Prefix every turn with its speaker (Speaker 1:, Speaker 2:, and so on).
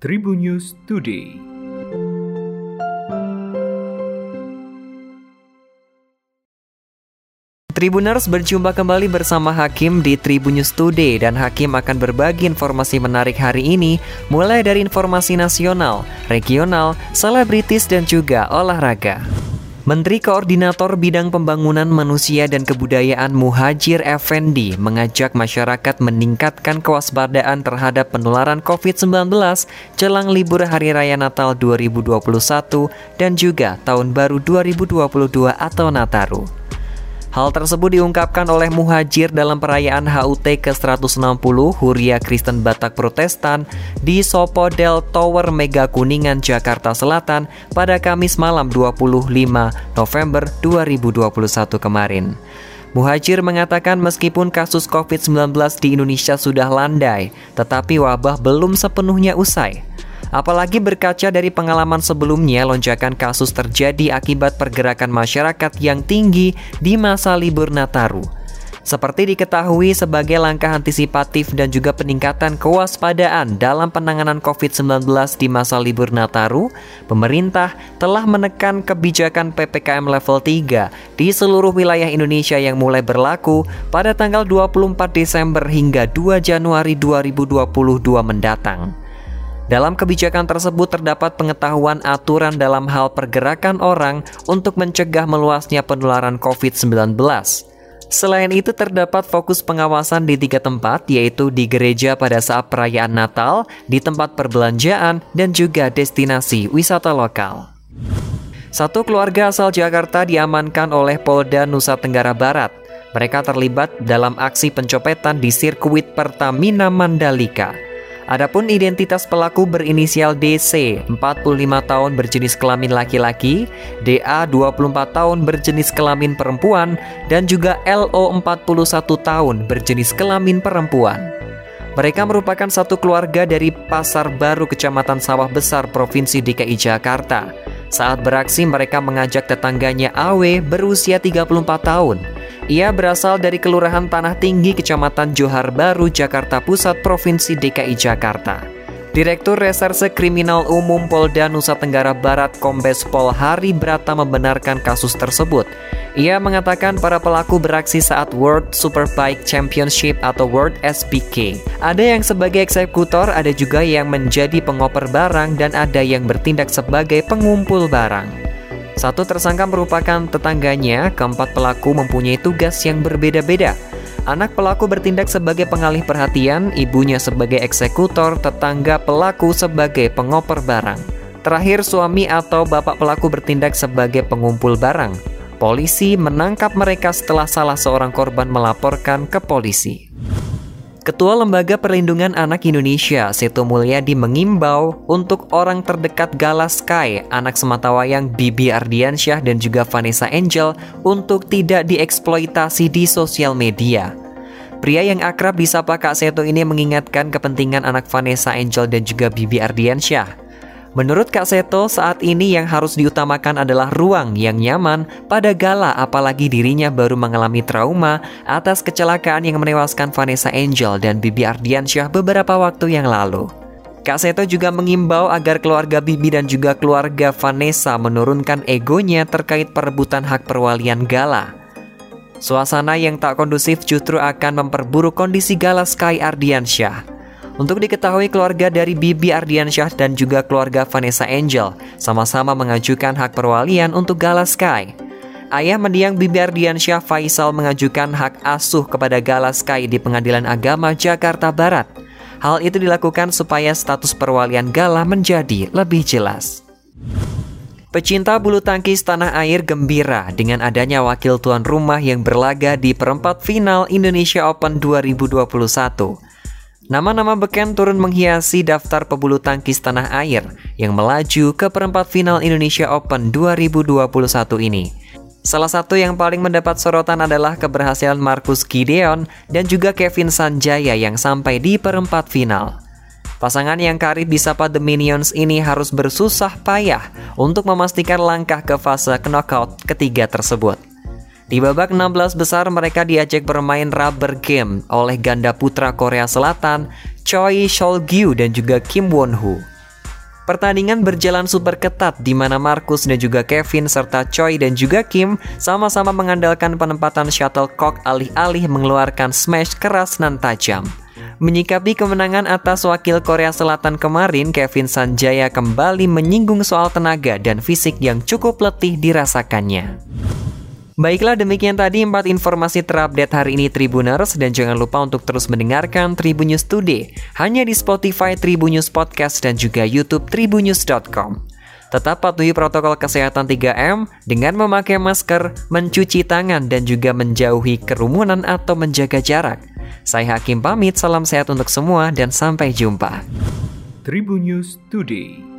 Speaker 1: Tribun News Today.
Speaker 2: Tribuners berjumpa kembali bersama Hakim di Tribun News Today dan Hakim akan berbagi informasi menarik hari ini mulai dari informasi nasional, regional, selebritis dan juga olahraga. Menteri Koordinator Bidang Pembangunan Manusia dan Kebudayaan Muhajir Effendi mengajak masyarakat meningkatkan kewaspadaan terhadap penularan COVID-19 jelang libur Hari Raya Natal 2021 dan juga Tahun Baru 2022 atau Nataru. Hal tersebut diungkapkan oleh Muhajir dalam perayaan HUT ke-160 Huria Kristen Batak Protestan di Sopodel Tower Mega Kuningan, Jakarta Selatan pada Kamis malam 25 November 2021 kemarin. Muhajir mengatakan meskipun kasus COVID-19 di Indonesia sudah landai, tetapi wabah belum sepenuhnya usai. Apalagi berkaca dari pengalaman sebelumnya, lonjakan kasus terjadi akibat pergerakan masyarakat yang tinggi di masa libur Nataru. Seperti diketahui sebagai langkah antisipatif dan juga peningkatan kewaspadaan dalam penanganan COVID-19 di masa libur Nataru, pemerintah telah menekan kebijakan PPKM level 3 di seluruh wilayah Indonesia yang mulai berlaku pada tanggal 24 Desember hingga 2 Januari 2022 mendatang. Dalam kebijakan tersebut terdapat pengetahuan aturan dalam hal pergerakan orang untuk mencegah meluasnya penularan COVID-19. Selain itu terdapat fokus pengawasan di tiga tempat yaitu di gereja pada saat perayaan Natal, di tempat perbelanjaan, dan juga destinasi wisata lokal. Satu keluarga asal Jakarta diamankan oleh Polda Nusa Tenggara Barat. Mereka terlibat dalam aksi pencopetan di sirkuit Pertamina Mandalika. Adapun identitas pelaku berinisial DC, 45 tahun berjenis kelamin laki-laki, DA 24 tahun berjenis kelamin perempuan, dan juga LO 41 tahun berjenis kelamin perempuan. Mereka merupakan satu keluarga dari Pasar Baru Kecamatan Sawah Besar Provinsi DKI Jakarta. Saat beraksi mereka mengajak tetangganya Awe berusia 34 tahun ia berasal dari Kelurahan Tanah Tinggi, Kecamatan Johar Baru, Jakarta Pusat, Provinsi DKI Jakarta. Direktur Reserse Kriminal Umum Polda Nusa Tenggara Barat Kombes Pol Hari Brata membenarkan kasus tersebut. Ia mengatakan para pelaku beraksi saat World Superbike Championship atau World SPK. Ada yang sebagai eksekutor, ada juga yang menjadi pengoper barang, dan ada yang bertindak sebagai pengumpul barang. Satu tersangka merupakan tetangganya, keempat pelaku mempunyai tugas yang berbeda-beda. Anak pelaku bertindak sebagai pengalih perhatian, ibunya sebagai eksekutor, tetangga pelaku sebagai pengoper barang. Terakhir, suami atau bapak pelaku bertindak sebagai pengumpul barang. Polisi menangkap mereka setelah salah seorang korban melaporkan ke polisi. Ketua Lembaga Perlindungan Anak Indonesia, Seto Mulyadi mengimbau untuk orang terdekat Gala Sky, anak sematawayang Bibi Ardiansyah dan juga Vanessa Angel untuk tidak dieksploitasi di sosial media. Pria yang akrab disapa Kak Seto ini mengingatkan kepentingan anak Vanessa Angel dan juga Bibi Ardiansyah. Menurut Kak Seto, saat ini yang harus diutamakan adalah ruang yang nyaman pada Gala apalagi dirinya baru mengalami trauma atas kecelakaan yang menewaskan Vanessa Angel dan Bibi Ardiansyah beberapa waktu yang lalu. Kak Seto juga mengimbau agar keluarga Bibi dan juga keluarga Vanessa menurunkan egonya terkait perebutan hak perwalian Gala. Suasana yang tak kondusif justru akan memperburuk kondisi Gala Sky Ardiansyah. Untuk diketahui keluarga dari Bibi Ardiansyah dan juga keluarga Vanessa Angel sama-sama mengajukan hak perwalian untuk Gala Sky. Ayah mendiang Bibi Ardiansyah Faisal mengajukan hak asuh kepada Gala Sky di Pengadilan Agama Jakarta Barat. Hal itu dilakukan supaya status perwalian Gala menjadi lebih jelas. Pecinta bulu tangkis tanah air gembira dengan adanya wakil tuan rumah yang berlaga di perempat final Indonesia Open 2021. Nama-nama beken turun menghiasi daftar pebulu tangkis tanah air yang melaju ke perempat final Indonesia Open 2021 ini. Salah satu yang paling mendapat sorotan adalah keberhasilan Marcus Gideon dan juga Kevin Sanjaya yang sampai di perempat final. Pasangan yang karib disapa The Minions ini harus bersusah payah untuk memastikan langkah ke fase knockout ketiga tersebut. Di babak 16 besar mereka diajak bermain rubber game oleh ganda putra Korea Selatan Choi Sol-gyu dan juga Kim Won-hu. Pertandingan berjalan super ketat di mana Marcus dan juga Kevin serta Choi dan juga Kim sama-sama mengandalkan penempatan shuttlecock alih-alih mengeluarkan smash keras dan tajam. Menyikapi kemenangan atas wakil Korea Selatan kemarin, Kevin Sanjaya kembali menyinggung soal tenaga dan fisik yang cukup letih dirasakannya. Baiklah demikian tadi empat informasi terupdate hari ini Tribuners dan jangan lupa untuk terus mendengarkan Tribun News Today hanya di Spotify Tribun News Podcast dan juga YouTube tribunnews.com. Tetap patuhi protokol kesehatan 3M dengan memakai masker, mencuci tangan dan juga menjauhi kerumunan atau menjaga jarak. Saya Hakim pamit, salam sehat untuk semua dan sampai jumpa.
Speaker 1: Tribun News Today.